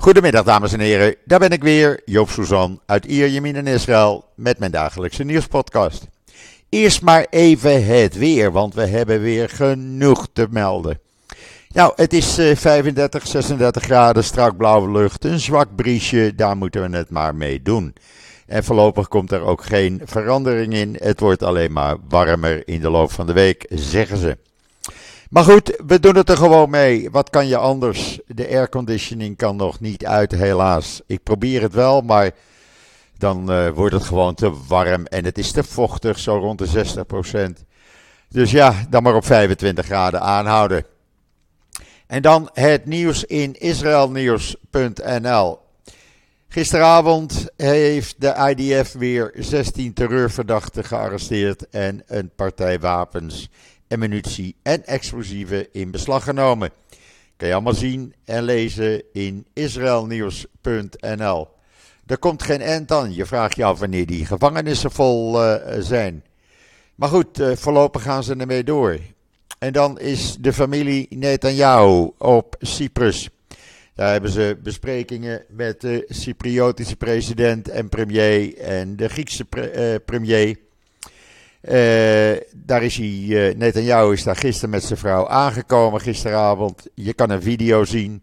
Goedemiddag dames en heren, daar ben ik weer, Joop Suzan uit Ierjemien in Israël met mijn dagelijkse nieuwspodcast. Eerst maar even het weer, want we hebben weer genoeg te melden. Nou, het is 35, eh, 36 graden, strak blauwe lucht, een zwak briesje, daar moeten we het maar mee doen. En voorlopig komt er ook geen verandering in, het wordt alleen maar warmer in de loop van de week, zeggen ze. Maar goed, we doen het er gewoon mee. Wat kan je anders? De airconditioning kan nog niet uit, helaas. Ik probeer het wel, maar dan uh, wordt het gewoon te warm en het is te vochtig, zo rond de 60%. Dus ja, dan maar op 25 graden aanhouden. En dan het nieuws in israelnieuws.nl. Gisteravond heeft de IDF weer 16 terreurverdachten gearresteerd en een partij wapens en munitie en explosieven in beslag genomen. Kan je allemaal zien en lezen in israelnieuws.nl. Er komt geen eind aan. Je vraagt je af wanneer die gevangenissen vol uh, zijn. Maar goed, uh, voorlopig gaan ze ermee door. En dan is de familie Netanyahu op Cyprus. Daar hebben ze besprekingen met de Cypriotische president en premier en de Griekse uh, premier. Uh, daar is hij, uh, Netanyahu is daar gisteren met zijn vrouw aangekomen gisteravond. Je kan een video zien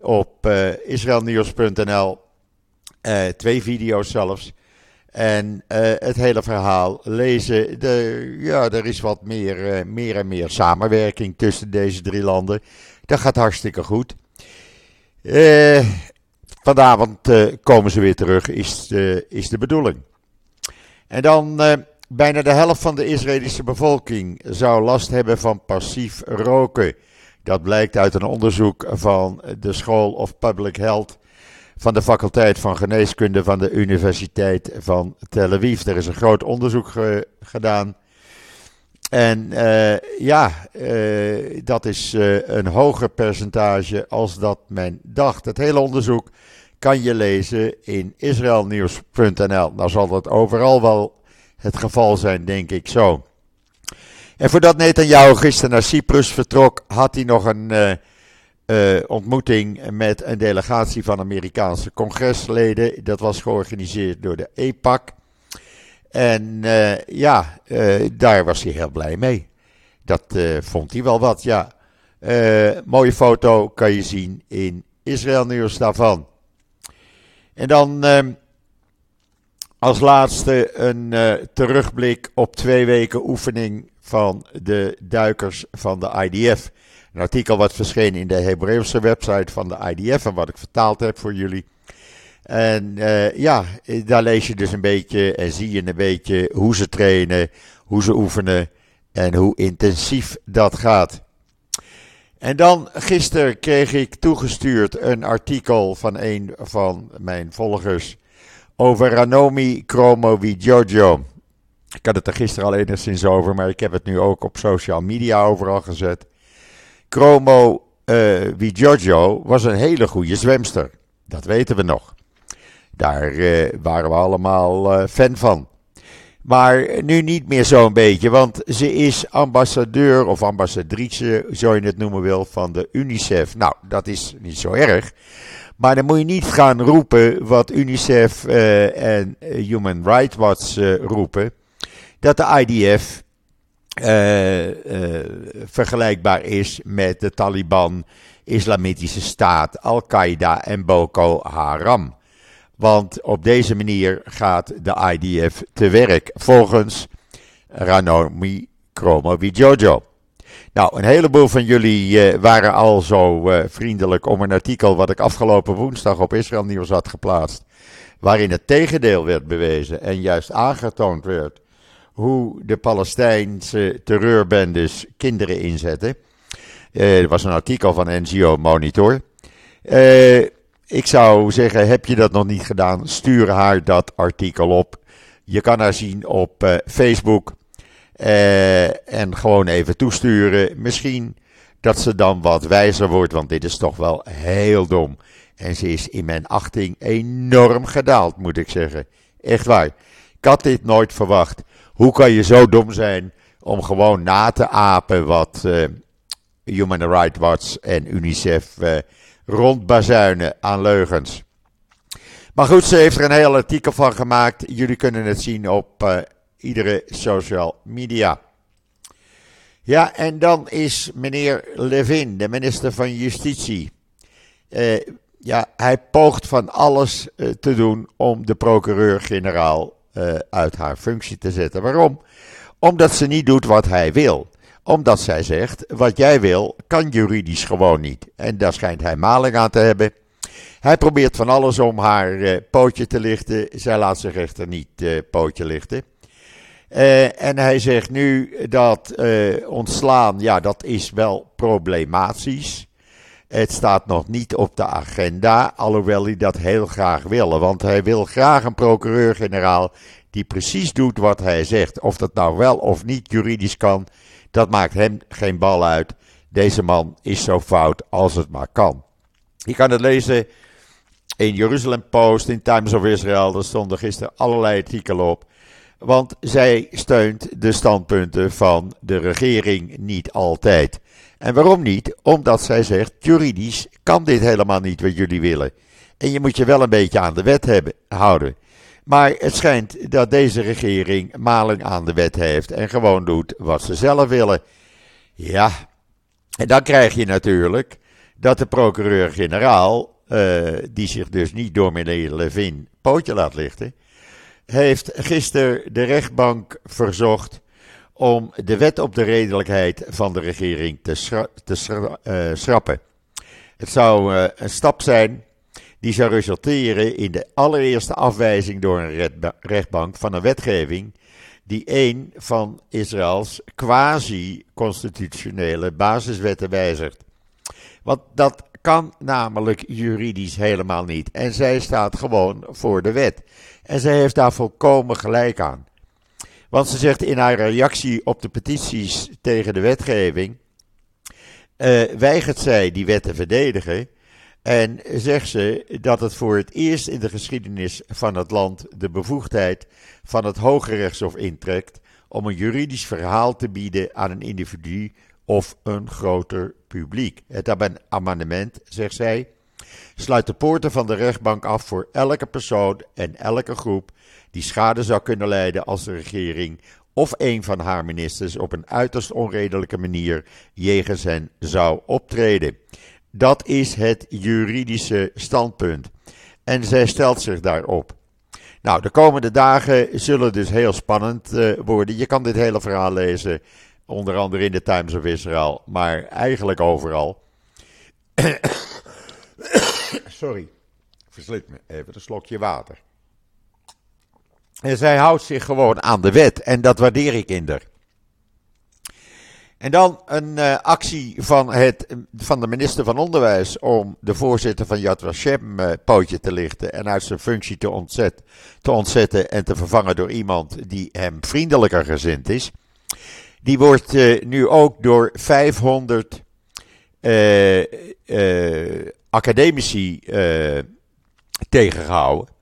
op uh, israelnieuws.nl. twee video's zelfs. En het hele verhaal lezen. De, ja, er is wat meer, meer en meer samenwerking tussen deze drie landen. Dat gaat hartstikke goed. vanavond komen ze weer terug, is, is de bedoeling. En dan Bijna de helft van de Israëlische bevolking zou last hebben van passief roken. Dat blijkt uit een onderzoek van de School of Public Health van de faculteit van geneeskunde van de Universiteit van Tel Aviv. Er is een groot onderzoek gedaan. En uh, ja, uh, dat is uh, een hoger percentage als dat men dacht. Het hele onderzoek kan je lezen in israelnieuws.nl. Nou zal dat overal wel het geval zijn, denk ik zo. En voordat Netanyahu gisteren naar Cyprus vertrok, had hij nog een uh, uh, ontmoeting met een delegatie van Amerikaanse congresleden. Dat was georganiseerd door de EPAC. En uh, ja, daar was hij heel blij mee. Dat vond hij wel wat, ja. mooie foto kan je zien in Israël Nieuws daarvan. En dan ehm, als laatste een uh, terugblik op twee weken oefening van de duikers van de IDF. Een artikel wat verscheen in de Hebreeuwse website van de IDF en wat ik vertaald heb voor jullie. En uh, ja, daar lees je dus een beetje en zie je een beetje hoe ze trainen, hoe ze oefenen en hoe intensief dat gaat. En dan gisteren kreeg ik toegestuurd een artikel van een van mijn volgers over Ranomi Chromo Giorgio. Ik had het er gisteren al enigszins over, maar ik heb het nu ook op social media overal gezet. Chromo Giorgio was een hele goede zwemster. Dat weten we nog. Daar uh, waren we allemaal uh, fan van. Maar nu niet meer zo'n beetje, want ze is ambassadeur of ambassadrice, zo je het noemen wil, van de UNICEF. Nou, dat is niet zo erg. Maar dan moet je niet gaan roepen wat UNICEF uh, en Human Rights Watch uh, roepen. Dat de IDF vergelijkbaar is met de Taliban, Islamitische Staat, Al-Qaeda en Boko Haram. Want op deze manier gaat de IDF te werk, volgens Ranomi Kromowidjojo. Nou, een heleboel van jullie uh, waren al zo uh, vriendelijk om een artikel wat ik afgelopen woensdag op Israël Nieuws had geplaatst. Waarin het tegendeel werd bewezen en juist aangetoond werd hoe de Palestijnse terreurbendes kinderen inzetten. Uh, was een artikel van NGO Monitor. ik zou zeggen, heb je dat nog niet gedaan, stuur haar dat artikel op. Je kan haar zien op Facebook. Uh, en gewoon even toesturen. Misschien dat ze dan wat wijzer wordt, want dit is toch wel heel dom. En ze is in mijn achting enorm gedaald, moet ik zeggen. Echt waar. Ik had dit nooit verwacht. Hoe kan je zo dom zijn om gewoon na te apen wat uh, Human Rights Watch en UNICEF uh, rondbazuinen aan leugens. Maar goed, ze heeft er een heel artikel van gemaakt. Jullie kunnen het zien op iedere social media. Ja, en dan is meneer Levin, de minister van Justitie. Uh, ja, hij poogt van alles uh, te doen om de procureur-generaal uit haar functie te zetten. Waarom? Omdat ze niet doet wat hij wil. Omdat zij zegt, wat jij wil, kan juridisch gewoon niet. En daar schijnt hij maling aan te hebben. Hij probeert van alles om haar pootje te lichten. Zij laat zich echter niet pootje lichten. Uh, en hij zegt nu dat ontslaan, ja, dat is wel problematisch. Het staat nog niet op de agenda, alhoewel hij dat heel graag wil. Want hij wil graag een procureur-generaal die precies doet wat hij zegt. Of dat nou wel of niet juridisch kan, dat maakt hem geen bal uit. Deze man is zo fout als het maar kan. Je kan het lezen in Jerusalem Post, in Times of Israel. Daar stonden gisteren allerlei artikelen op. Want zij steunt de standpunten van de regering niet altijd. En waarom niet? Omdat zij zegt, juridisch kan dit helemaal niet wat jullie willen. En je moet je wel een beetje aan de wet hebben, houden. Maar het schijnt dat deze regering maling aan de wet heeft en gewoon doet wat ze zelf willen. Ja, en dan krijg je natuurlijk dat de procureur-generaal, uh, die zich dus niet door meneer Levin pootje laat lichten, heeft gisteren de rechtbank verzocht om de wet op de redelijkheid van de regering te, te uh, schrappen. Het zou uh, een stap zijn die zou resulteren in de allereerste afwijzing door een rechtbank van een wetgeving die een van Israëls quasi-constitutionele basiswetten wijzigt. Want dat kan namelijk juridisch helemaal niet. En zij staat gewoon voor de wet. En zij heeft daar volkomen gelijk aan. Want ze zegt in haar reactie op de petities tegen de wetgeving. Uh, weigert zij die wet te verdedigen. En zegt ze dat het voor het eerst in de geschiedenis van het land de bevoegdheid van het Hoge Rechtshof intrekt om een juridisch verhaal te bieden aan een individu of een groter publiek. Het amendement, zegt zij, sluit de poorten van de rechtbank af voor elke persoon en elke groep die schade zou kunnen lijden als de regering of een van haar ministers op een uiterst onredelijke manier jegens hen zou optreden. Dat is het juridische standpunt. En zij stelt zich daarop. Nou, de komende dagen zullen dus heel spannend uh, worden. Je kan dit hele verhaal lezen, onder andere in de Times of Israel, maar eigenlijk overal. Sorry, verslit me even een slokje water. En zij houdt zich gewoon aan de wet en dat waardeer ik in haar. En dan een uh, actie van, het, van de minister van Onderwijs om de voorzitter van Yad Vashem uh, pootje te lichten en uit zijn functie te, ontzet, te ontzetten en te vervangen door iemand die hem vriendelijker gezind is. Die wordt uh, nu ook door 500 academici tegengehouden.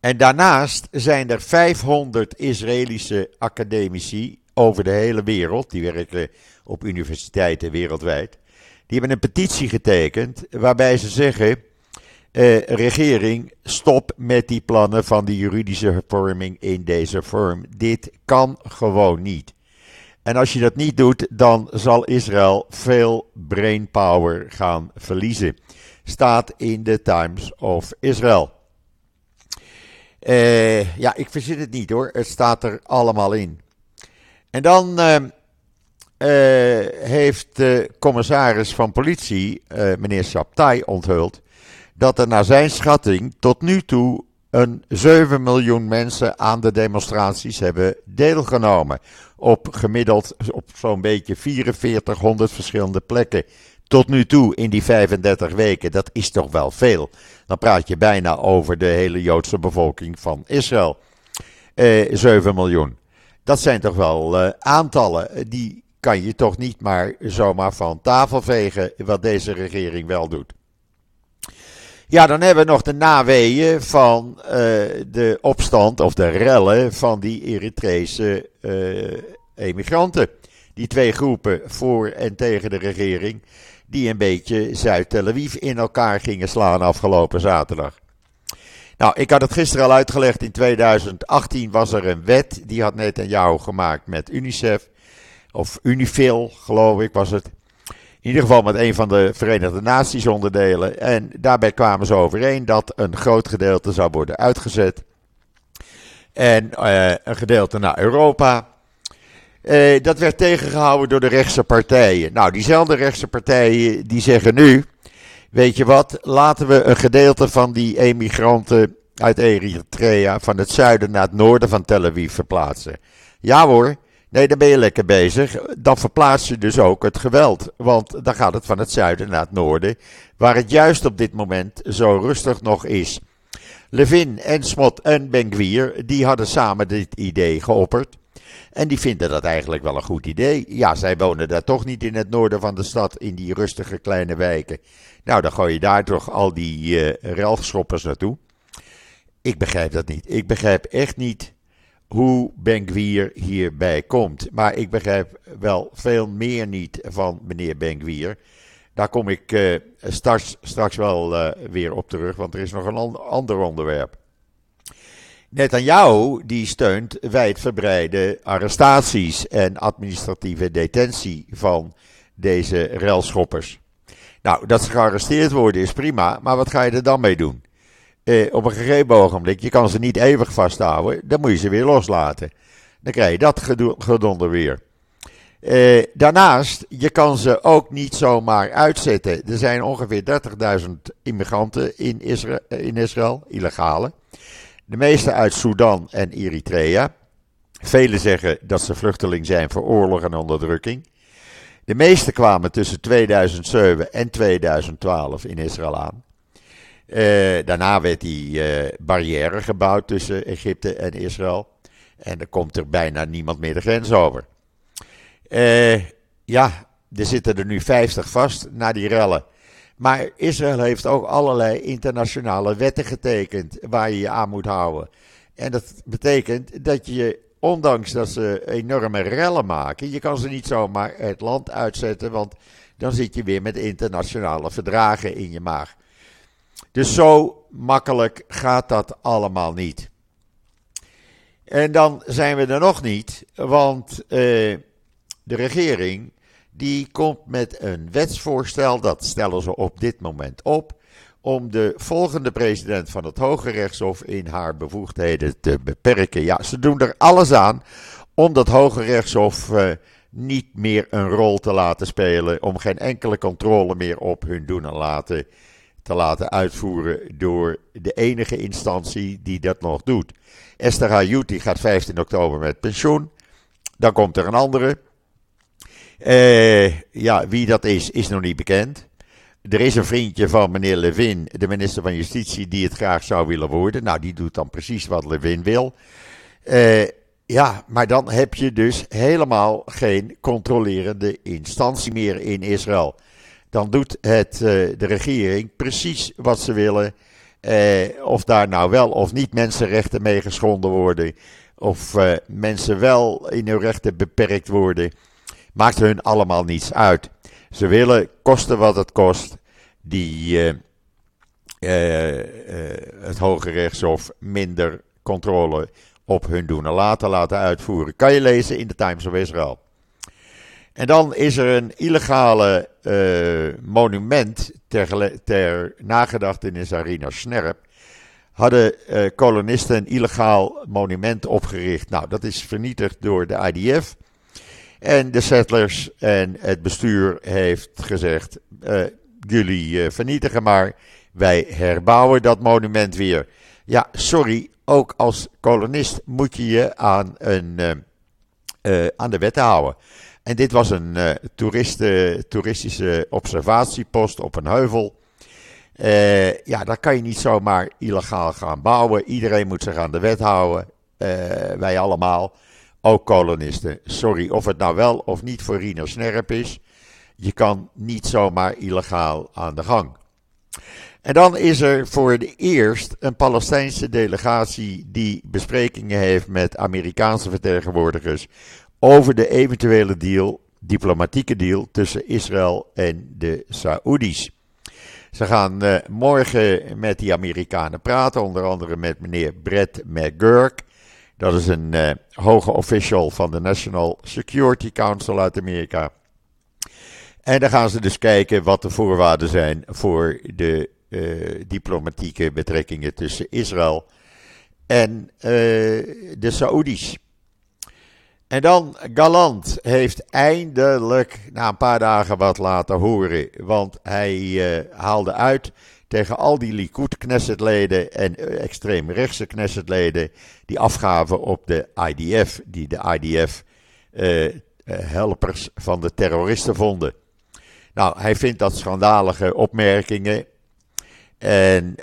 En daarnaast zijn er 500 Israëlische academici over de hele wereld, die werken op universiteiten wereldwijd, die hebben een petitie getekend waarbij ze zeggen, eh, regering, stop met die plannen van de juridische hervorming in deze vorm. Dit kan gewoon niet. En als je dat niet doet, dan zal Israël veel brainpower gaan verliezen. Staat in de Times of Israel. Uh, ja, ik verzin het niet hoor. Het staat er allemaal in. En dan uh, uh, heeft de commissaris van politie, uh, meneer Saptai, onthuld dat er naar zijn schatting tot nu toe een 7 miljoen mensen aan de demonstraties hebben deelgenomen. Op gemiddeld op zo'n beetje 4400 verschillende plekken. Tot nu toe in die 35 weken, dat is toch wel veel. Dan praat je bijna over de hele Joodse bevolking van Israël. Uh, 7 miljoen. Dat zijn toch wel uh, aantallen. Die kan je toch niet maar zomaar van tafel vegen, wat deze regering wel doet. Ja, dan hebben we nog de naweeën van uh, de opstand of de rellen van die Eritrese uh, emigranten. Die twee groepen voor en tegen de regering. die een beetje Zuid-Tel Aviv in elkaar gingen slaan afgelopen zaterdag. Nou, ik had het gisteren al uitgelegd. In 2018 was er een wet. Die had net jou gemaakt met UNICEF. Of Unifil, geloof ik, was het. In ieder geval met een van de Verenigde Naties onderdelen. En daarbij kwamen ze overeen dat een groot gedeelte zou worden uitgezet. En uh, een gedeelte naar Europa. Uh, dat werd tegengehouden door de rechtse partijen. Nou, diezelfde rechtse partijen die zeggen nu Weet je wat? Laten we een gedeelte van die emigranten uit Eritrea van het zuiden naar het noorden van Tel Aviv verplaatsen. Ja hoor, nee, dan ben je lekker bezig. Dan verplaats je dus ook het geweld. Want dan gaat het van het zuiden naar het noorden, waar het juist op dit moment zo rustig nog is. Levin en Smot en Benguier, die hadden samen dit idee geopperd. En die vinden dat eigenlijk wel een goed idee. Ja, zij wonen daar toch niet in het noorden van de stad, in die rustige kleine wijken. Nou, dan gooi je daar toch al die uh, naartoe. Ik begrijp dat niet. Ik begrijp echt niet hoe Benkwier hierbij komt. Maar ik begrijp wel veel meer niet van meneer Benkwier. Daar kom ik uh, straks, straks wel uh, weer op terug, want er is nog een ander onderwerp. Netanyahu die steunt wijdverbreide arrestaties en administratieve detentie van deze relschoppers. Nou, dat ze gearresteerd worden is prima, maar wat ga je er dan mee doen? Eh, op een gegeven ogenblik, je kan ze niet eeuwig vasthouden, dan moet je ze weer loslaten. Dan krijg je dat gedonder weer. Eh, daarnaast, je kan ze ook niet zomaar uitzetten. Er zijn ongeveer 30.000 immigranten in Israël, in Israël, illegale. De meeste uit Sudan en Eritrea. Velen zeggen dat ze vluchteling zijn voor oorlog en onderdrukking. De meeste kwamen tussen 2007 en 2012 in Israël aan. Uh, daarna werd die uh, barrière gebouwd tussen Egypte en Israël. En er komt er bijna niemand meer de grens over. Uh, ja, er zitten er nu 50 vast na die rellen. Maar Israël heeft ook allerlei internationale wetten getekend waar je je aan moet houden. En dat betekent dat je ondanks dat ze enorme rellen maken, je kan ze niet zomaar het land uitzetten, want dan zit je weer met internationale verdragen in je maag. Dus zo makkelijk gaat dat allemaal niet. En dan zijn we er nog niet, want uh, de regering die komt met een wetsvoorstel, dat stellen ze op dit moment op, om de volgende president van het Hoge Rechtshof in haar bevoegdheden te beperken. Ja, ze doen er alles aan om dat Hoge Rechtshof uh, niet meer een rol te laten spelen, om geen enkele controle meer op hun doen en laten te laten uitvoeren door de enige instantie die dat nog doet. Esther Hayuti gaat 15 oktober met pensioen. Dan komt er een andere. Uh, ja, wie dat is, is nog niet bekend. Er is een vriendje van meneer Levin, de minister van Justitie, die het graag zou willen worden. Nou, die doet dan precies wat Levin wil. Uh, ja, maar dan heb je dus helemaal geen controlerende instantie meer in Israël. Dan doet het, uh, de regering precies wat ze willen. Uh, of daar nou wel of niet mensenrechten mee geschonden worden. Of mensen wel in hun rechten beperkt worden. Maakt hun allemaal niets uit. Ze willen, kosten wat het kost, die, het Hoge Rechtshof minder controle op hun doen en laten laten uitvoeren. Kan je lezen in de Times of Israel. En dan is er een illegale monument ter, ter nagedachtenis Arina Snerp. Hadden kolonisten een illegaal monument opgericht. Nou, dat is vernietigd door de IDF. En de settlers en het bestuur heeft gezegd: uh, jullie vernietigen maar, wij herbouwen dat monument weer. Ja, sorry, ook als kolonist moet je je aan, een, aan de wetten houden. En dit was een toeristische observatiepost op een heuvel. ja, daar kan je niet zomaar illegaal gaan bouwen. Iedereen moet zich aan de wet houden. wij allemaal ook kolonisten. Sorry, of het nou wel of niet voor Rino Snerp is. Je kan niet zomaar illegaal aan de gang. En dan is er voor het eerst een Palestijnse delegatie die besprekingen heeft met Amerikaanse vertegenwoordigers over de eventuele deal diplomatieke deal tussen Israël en de Saoedi's. Ze gaan uh, morgen met die Amerikanen praten, onder andere met meneer Brett McGurk. Dat is een uh, hoge official van de National Security Council uit Amerika. En dan gaan ze dus kijken wat de voorwaarden zijn voor de uh, diplomatieke betrekkingen tussen Israël en de Saoedi's. En dan Galant heeft eindelijk na een paar dagen wat laten horen. Want hij uh, haalde uit tegen al die Likud-Knessetleden en uh, extreemrechtse Knessetleden die afgaven op de IDF. Die de IDF uh, helpers van de terroristen vonden. Nou, hij vindt dat schandalige opmerkingen. En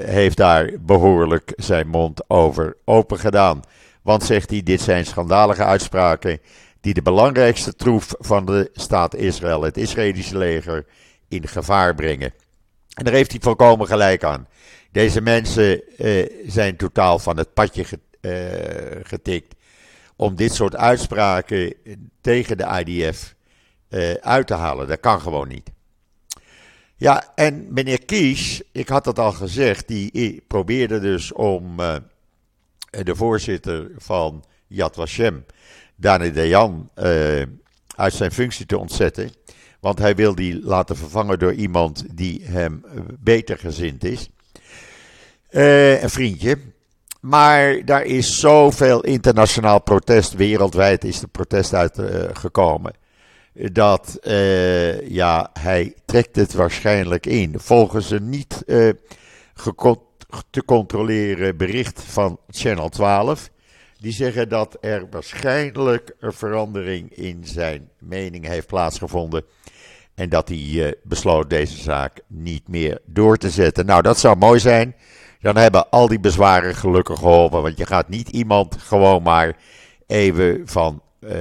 heeft daar behoorlijk zijn mond over open gedaan. Want, zegt hij, dit zijn schandalige uitspraken die de belangrijkste troef van de staat Israël, het Israëlische leger, in gevaar brengen. En daar heeft hij volkomen gelijk aan. Deze mensen eh, zijn totaal van het padje eh, getikt om dit soort uitspraken tegen de IDF eh, uit te halen. Dat kan gewoon niet. Ja, en meneer Kies, ik had het al gezegd, die probeerde dus om eh, de voorzitter van Yad Vashem, Dani Dejan, uh, uit zijn functie te ontzetten. Want hij wil die laten vervangen door iemand die hem beter gezind is. Uh, een vriendje. Maar daar is zoveel internationaal protest, wereldwijd is de protest uitgekomen. Dat ja, hij trekt het waarschijnlijk in. Volgens een niet uh, te controleren bericht van Channel 12. Die zeggen dat er waarschijnlijk een verandering in zijn mening heeft plaatsgevonden. En dat hij uh, besloot deze zaak niet meer door te zetten. Nou, dat zou mooi zijn. Dan hebben al die bezwaren gelukkig geholpen. Want je gaat niet iemand gewoon maar even van uh,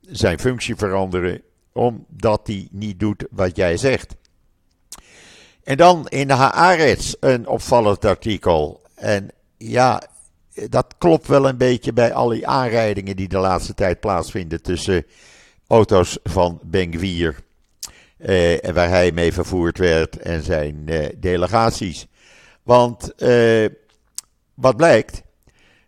zijn functie veranderen. Omdat hij niet doet wat jij zegt. En dan in de Haaretz een opvallend artikel. En ja, dat klopt wel een beetje bij al die aanrijdingen die de laatste tijd plaatsvinden tussen auto's van Ben Eh, waar hij mee vervoerd werd en zijn eh, delegaties. Want eh, wat blijkt,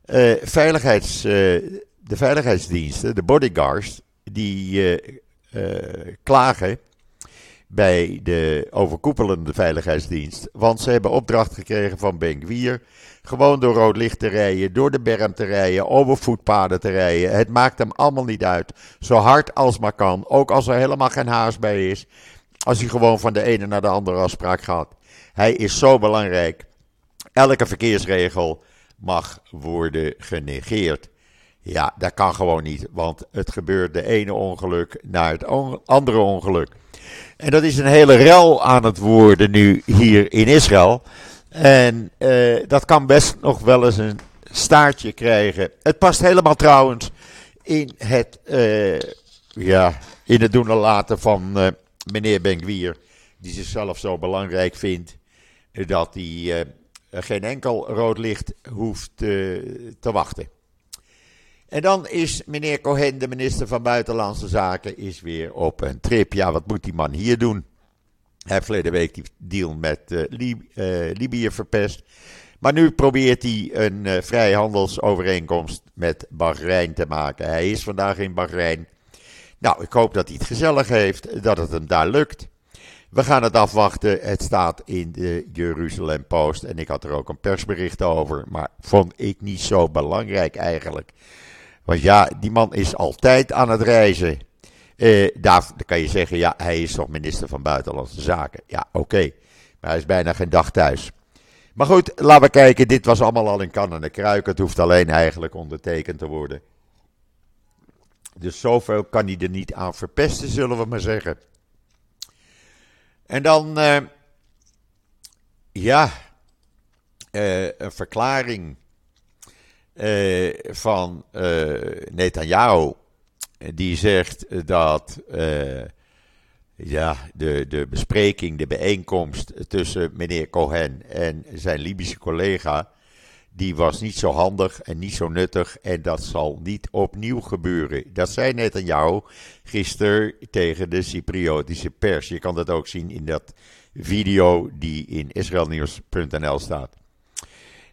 eh, veiligheids, eh, de veiligheidsdiensten, de bodyguards, die klagen bij de overkoepelende veiligheidsdienst. Want ze hebben opdracht gekregen van Benkwier. Gewoon door rood licht te rijden, door de berm te rijden, over voetpaden te rijden. Het maakt hem allemaal niet uit. Zo hard als maar kan. Ook als er helemaal geen haast bij is. Als hij gewoon van de ene naar de andere afspraak gaat. Hij is zo belangrijk. Elke verkeersregel mag worden genegeerd. Ja, dat kan gewoon niet, want het gebeurt de ene ongeluk naar het andere ongeluk. En dat is een hele rel aan het worden nu hier in Israël. En uh, dat kan best nog wel eens een staartje krijgen. Het past helemaal trouwens in het, uh, ja, in het doen en laten van uh, meneer Benkwier. Die zichzelf zo belangrijk vindt dat hij geen enkel rood licht hoeft te wachten. En dan is meneer Cohen, de minister van Buitenlandse Zaken, is weer op een trip. Ja, wat moet die man hier doen? Hij heeft verleden week die deal met uh, Lib uh, Libië verpest. Maar nu probeert hij een uh, vrijhandelsovereenkomst met Bahrein te maken. Hij is vandaag in Bahrein. Nou, ik hoop dat hij het gezellig heeft, dat het hem daar lukt. We gaan het afwachten. Het staat in de Jeruzalem Post. En ik had er ook een persbericht over. Maar vond ik niet zo belangrijk eigenlijk. Want ja, die man is altijd aan het reizen. Uh, daar kan je zeggen, ja, hij is toch minister van Buitenlandse Zaken. Ja, oké. Maar hij is bijna geen dag thuis. Maar goed, laten we kijken. Dit was allemaal al in kan en de kruik. Het hoeft alleen eigenlijk ondertekend te worden. Dus zoveel kan hij er niet aan verpesten, zullen we maar zeggen. En dan, uh, ja, uh, een verklaring uh, van uh, Netanyahu. Die zegt dat uh, ja, de, de bespreking, de bijeenkomst tussen meneer Cohen en zijn Libische collega. die was niet zo handig en niet zo nuttig en dat zal niet opnieuw gebeuren. Dat zei Netanyahu gisteren tegen de Cypriotische pers. Je kan dat ook zien in dat video die in israelnieuws.nl staat.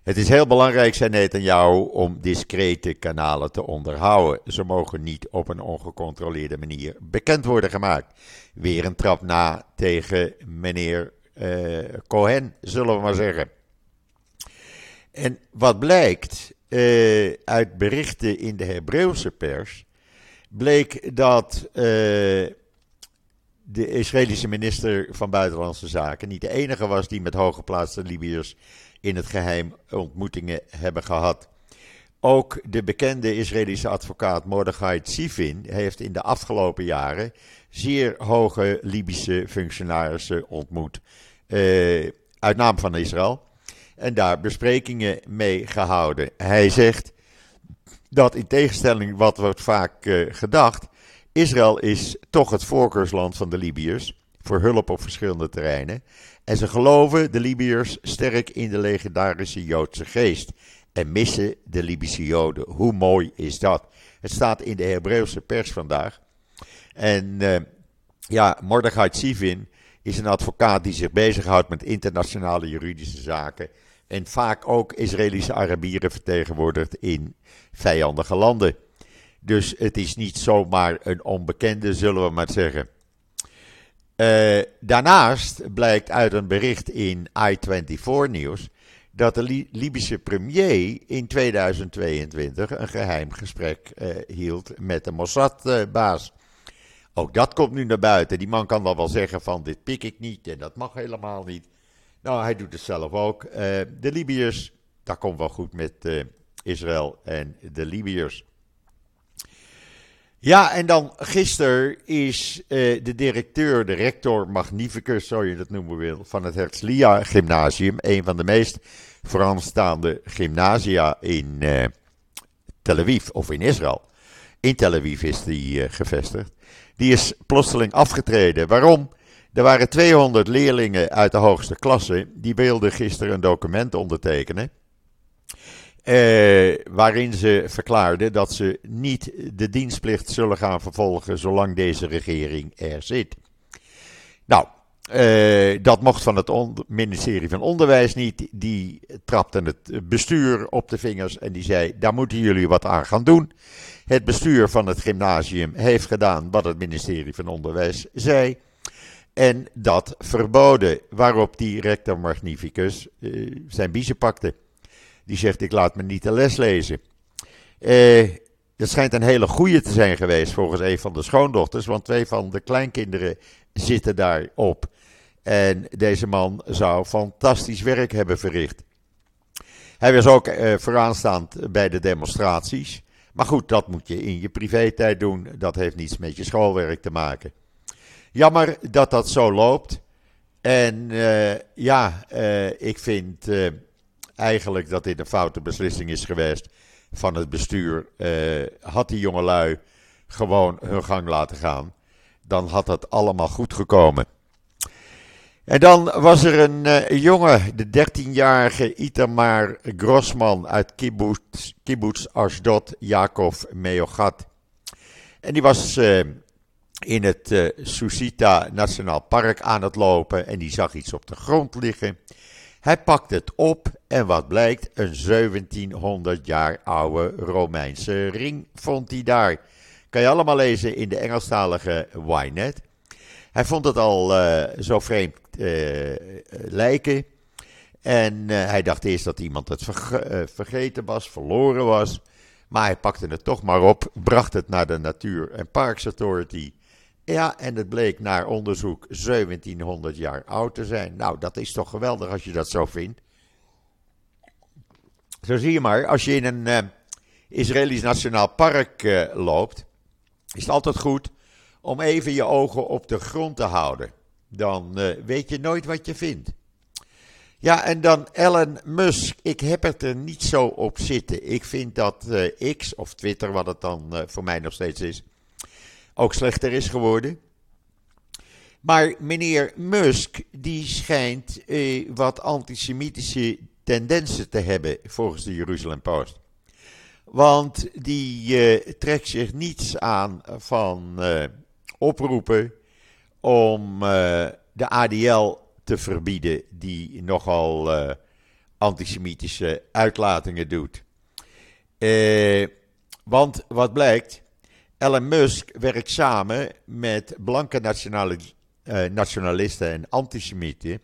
Het is heel belangrijk, zei Netanyahu, om discrete kanalen te onderhouden. Ze mogen niet op een ongecontroleerde manier bekend worden gemaakt. Weer een trap na tegen meneer uh, Cohen, zullen we maar zeggen. En wat blijkt uh, uit berichten in de Hebreeuwse pers, bleek dat uh, de Israëlische minister van Buitenlandse Zaken niet de enige was die met hooggeplaatste Libiërs in het geheim ontmoetingen hebben gehad. Ook de bekende Israëlische advocaat Mordechai Tzivin heeft in de afgelopen jaren zeer hoge Libische functionarissen ontmoet. Uh, uit naam van Israël. En daar besprekingen mee gehouden. Hij zegt dat in tegenstelling wat wordt vaak uh, gedacht. Israël is toch het voorkeursland van de Libiërs. Voor hulp op verschillende terreinen. En ze geloven, de Libiërs, sterk in de legendarische Joodse geest. En missen de Libische Joden. Hoe mooi is dat? Het staat in de Hebreeuwse pers vandaag. En uh, ja, Mordechai Tzivin is een advocaat die zich bezighoudt met internationale juridische zaken. En vaak ook Israëlische Arabieren vertegenwoordigt in vijandige landen. Dus het is niet zomaar een onbekende, zullen we maar zeggen. Uh, daarnaast blijkt uit een bericht in I24 Nieuws dat de Libische premier in 2022 een geheim gesprek uh, hield met de Mossad-baas. Ook dat komt nu naar buiten. Die man kan dan wel zeggen van dit pik ik niet en dat mag helemaal niet. Nou, hij doet het zelf ook. Uh, de Libiërs, dat komt wel goed met Israël en de Libiërs. Ja, en dan gisteren is uh, de directeur, de rector magnificus, zo je dat noemen wil, van het Herzliya Gymnasium, een van de meest vooraanstaande gymnasia in uh, Tel Aviv of in Israël. In Tel Aviv is die uh, gevestigd. Die is plotseling afgetreden. Waarom? Er waren 200 leerlingen uit de hoogste klasse. Die wilden gisteren een document ondertekenen. Eh, waarin ze verklaarden dat ze niet de dienstplicht zullen gaan vervolgen zolang deze regering er zit. Nou, eh, dat mocht van het ministerie van Onderwijs niet. Die trapte het bestuur op de vingers en die zei: daar moeten jullie wat aan gaan doen. Het bestuur van het gymnasium heeft gedaan wat het ministerie van Onderwijs zei. En dat verboden, waarop die rector magnificus uh, zijn biezen pakte. Die zegt: Ik laat me niet de les lezen. Uh, dat schijnt een hele goede te zijn geweest volgens een van de schoondochters, want twee van de kleinkinderen zitten daarop. En deze man zou fantastisch werk hebben verricht. Hij was ook uh, vooraanstaand bij de demonstraties. Maar goed, dat moet je in je privé-tijd doen. Dat heeft niets met je schoolwerk te maken. Jammer dat dat zo loopt. En uh, ja, uh, ik vind eigenlijk dat dit een foute beslissing is geweest van het bestuur. Uh, had die jongelui gewoon hun gang laten gaan, dan had het allemaal goed gekomen. En dan was er een uh, jongen, de 13-jarige Itamar Grossman uit kibbutz, kibbutz Ashdod, Jacob Meogat. En die was uh, in het Susita Nationaal Park aan het lopen en die zag iets op de grond liggen. Hij pakt het op en wat blijkt? Een 1700 jaar oude Romeinse ring vond hij daar. Kan je allemaal lezen in de Engelstalige Ynet. Hij vond het al uh, zo vreemd uh, lijken. En uh, hij dacht eerst dat iemand het verge vergeten was, verloren was. Maar hij pakte het toch maar op, bracht het naar de Natuur- en Parks Authority. Ja, en het bleek naar onderzoek 1700 jaar oud te zijn. Nou, dat is toch geweldig als je dat zo vindt. Zo zie je maar, als je in een uh, Israëlisch Nationaal Park uh, loopt, is het altijd goed om even je ogen op de grond te houden. Dan uh, weet je nooit wat je vindt. Ja, en dan Elon Musk. Ik heb het er niet zo op zitten. Ik vind dat X, of Twitter, wat het dan voor mij nog steeds is, ook slechter is geworden. Maar meneer Musk, die schijnt eh, wat antisemitische tendensen te hebben, volgens de Jeruzalem Post. Want die trekt zich niets aan van oproepen om de ADL te verbieden, die nogal antisemitische uitlatingen doet. want wat blijkt, Elon Musk werkt samen met blanke eh, nationalisten en antisemieten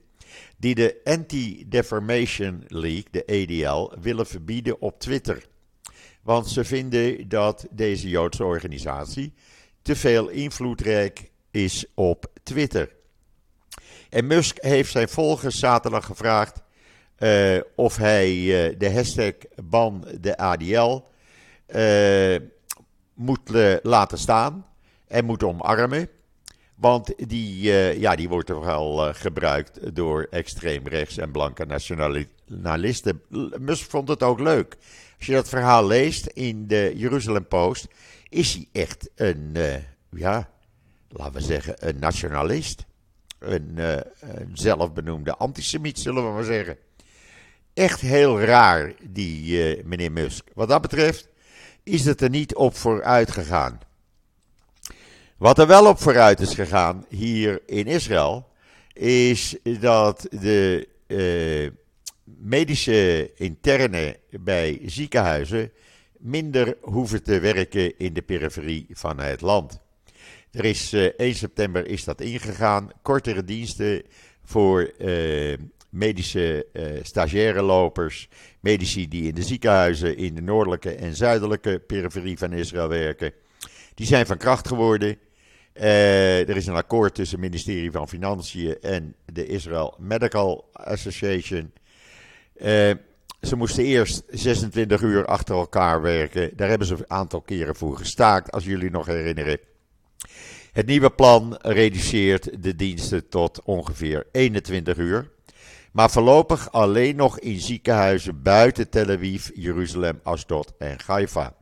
die de Anti-Defamation League, de ADL, willen verbieden op Twitter. Want ze vinden dat deze Joodse organisatie te veel invloedrijk is op Twitter. En Musk heeft zijn volgers zaterdag gevraagd uh, of hij uh, de hashtag ban de ADL moet laten staan en moet omarmen. Want die, uh, ja, die wordt toch wel uh, gebruikt door extreem rechts en blanke nationalisten. Musk vond het ook leuk. Als je dat verhaal leest in de Jeruzalem Post, is hij echt een, ja, laten we zeggen, een nationalist. Een, een zelfbenoemde antisemiet, zullen we maar zeggen. Echt heel raar, die meneer Musk. Wat dat betreft is het er niet op vooruit gegaan. Wat er wel op vooruit is gegaan hier in Israël, is dat de uh, medische interne bij ziekenhuizen minder hoeven te werken in de periferie van het land. Er is eh, 1 september is dat ingegaan, kortere diensten voor uh, medische uh, medici die in de ziekenhuizen in de noordelijke en zuidelijke periferie van Israël werken. Die zijn van kracht geworden. Uh, er is een akkoord tussen het ministerie van Financiën en de Israel Medical Association. Uh, ze moesten eerst 26 uur achter elkaar werken. Daar hebben ze een aantal keren voor gestaakt, als jullie nog herinneren. Het nieuwe plan reduceert de diensten tot ongeveer 21 uur. Maar voorlopig alleen nog in ziekenhuizen buiten Tel Aviv, Jeruzalem, Asdod en Haifa.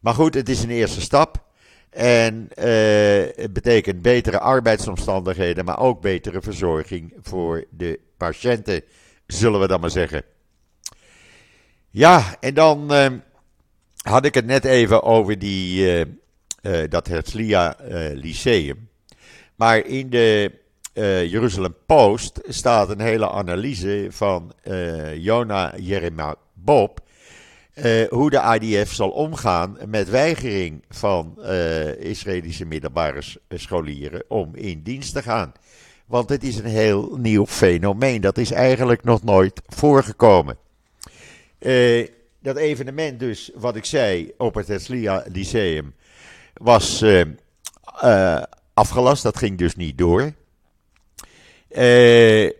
Maar goed, het is een eerste stap. En uh, het betekent betere arbeidsomstandigheden, maar ook betere verzorging voor de patiënten, zullen we dan maar zeggen. Ja, en dan uh, had ik het net even over die, uh, dat Herzliya Lyceum. Maar in de Jeruzalem Post staat een hele analyse van Jona Jerema Bob uh, hoe de IDF zal omgaan met weigering van uh, Israëlische middelbare scholieren om in dienst te gaan. Want het is een heel nieuw fenomeen. Dat is eigenlijk nog nooit voorgekomen. Uh, dat evenement dus, wat ik zei, op het Hetzlia Lyceum, was afgelast. Dat ging dus niet door. Uh,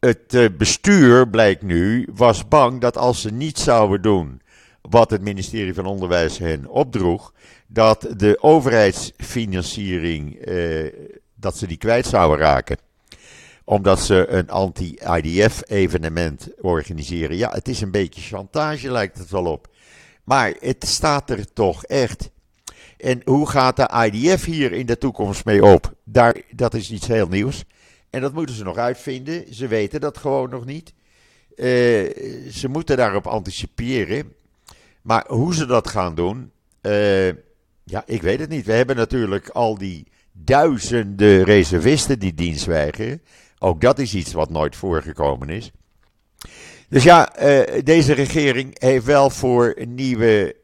het eh, bestuur, blijkt nu, was bang dat als ze niet zouden doen wat het ministerie van Onderwijs hen opdroeg, dat de overheidsfinanciering, eh, dat ze die kwijt zouden raken. Omdat ze een anti-IDF-evenement organiseren. Ja, het is een beetje chantage, lijkt het wel op. Maar het staat er toch echt. En hoe gaat de IDF hier in de toekomst mee op? Daar, dat is iets heel nieuws. En dat moeten ze nog uitvinden. Ze weten dat gewoon nog niet. Uh, ze moeten daarop anticiperen. Maar hoe ze dat gaan doen, uh, ja, ik weet het niet. We hebben natuurlijk al die duizenden reservisten die dienst weigeren. Ook dat is iets wat nooit voorgekomen is. Dus ja, uh, deze regering heeft wel voor nieuwe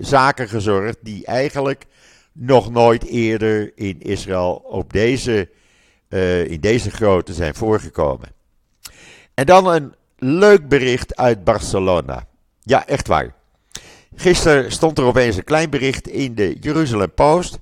zaken gezorgd die eigenlijk nog nooit eerder in Israël op deze uh, in deze grootte zijn voorgekomen. En dan een leuk bericht uit Barcelona. Ja, echt waar. Gisteren stond er opeens een klein bericht in de Jeruzalem Post.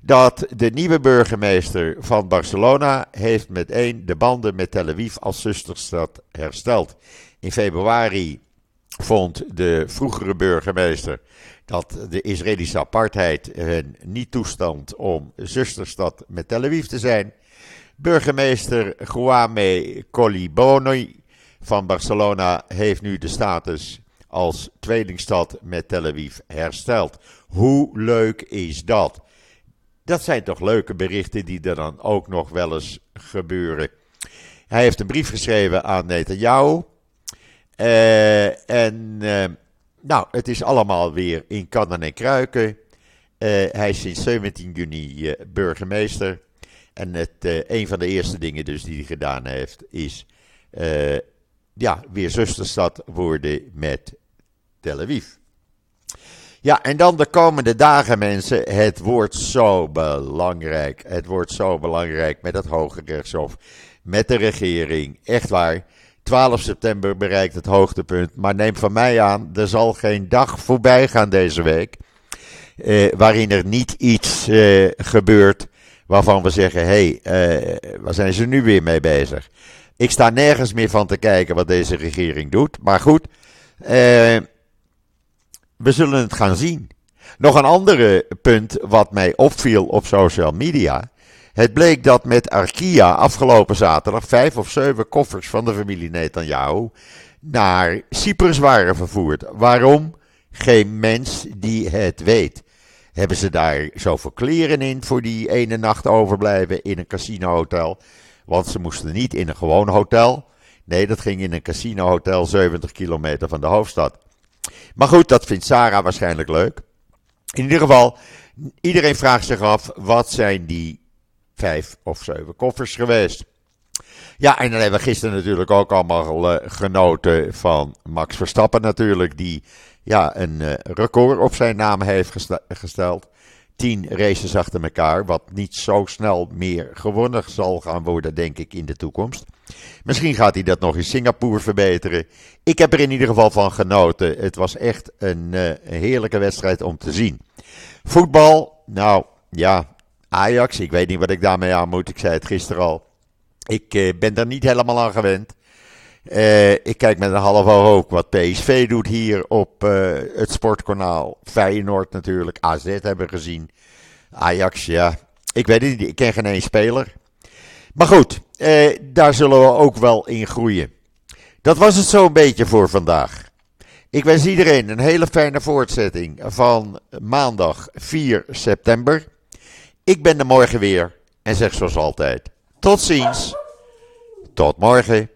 Dat de nieuwe burgemeester van Barcelona heeft meteen de banden met Tel Aviv als zusterstad hersteld. In februari vond de vroegere burgemeester dat de Israëlische apartheid hen niet toestand om zusterstad met Tel Aviv te zijn. Burgemeester Guame Coliboni van Barcelona heeft nu de status als tweelingstad met Tel Aviv hersteld. Hoe leuk is dat? Dat zijn toch leuke berichten die er dan ook nog wel eens gebeuren. Hij heeft een brief geschreven aan Netanyahu. Uh, en uh, nou, het is allemaal weer in kannen en kruiken. Uh, hij is sinds 17 juni burgemeester. En het, een van de eerste dingen dus die hij gedaan heeft, is ja, weer zusterstad worden met Tel Aviv. Ja, en dan de komende dagen, mensen. Het wordt zo belangrijk. Het wordt zo belangrijk met het Hoge Rechtshof, met de regering. Echt waar. 12 september bereikt het hoogtepunt. Maar neem van mij aan, er zal geen dag voorbij gaan deze week. Eh, waarin er niet iets eh, gebeurt waarvan we zeggen: hé, hey, uh, waar zijn ze nu weer mee bezig? Ik sta nergens meer van te kijken wat deze regering doet. Maar goed, eh, we zullen het gaan zien. Nog een ander punt wat mij opviel op social media. Het bleek dat met Arkia afgelopen zaterdag vijf of zeven koffers van de familie Netanyahu naar Cyprus waren vervoerd. Waarom? Geen mens die het weet. Hebben ze daar zoveel kleren in voor die ene nacht overblijven in een casinohotel? Want ze moesten niet in een gewoon hotel. Nee, dat ging in een casinohotel 70 kilometer van de hoofdstad. Maar goed, dat vindt Sarah waarschijnlijk leuk. In ieder geval, iedereen vraagt zich af: wat zijn die vijf of zeven koffers geweest? Ja, en dan hebben we gisteren natuurlijk ook allemaal uh, genoten van Max Verstappen natuurlijk, die ja, een uh, record op zijn naam heeft gesteld. Tien races achter elkaar, wat niet zo snel meer gewonnen zal gaan worden, denk ik, in de toekomst. Misschien gaat hij dat nog in Singapore verbeteren. Ik heb er in ieder geval van genoten. Het was echt een, een heerlijke wedstrijd om te zien. Voetbal, nou ja, Ajax, ik weet niet wat ik daarmee aan moet. Ik zei het gisteren al. Ik uh, ben daar niet helemaal aan gewend. Uh, ik kijk met een half oog ook wat PSV doet hier op uh, het sportkanaal. Feyenoord natuurlijk, AZ hebben we gezien. Ajax, ja. Ik weet het niet, ik ken geen één speler. Maar goed, uh, daar zullen we ook wel in groeien. Dat was het zo'n beetje voor vandaag. Ik wens iedereen een hele fijne voortzetting van maandag 4 september. Ik ben er morgen weer en zeg zoals altijd: tot ziens. Tot morgen.